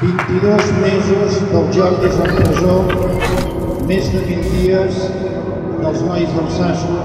22 mesos del Jordi a la presó, més de 20 dies dels nois del Sasso,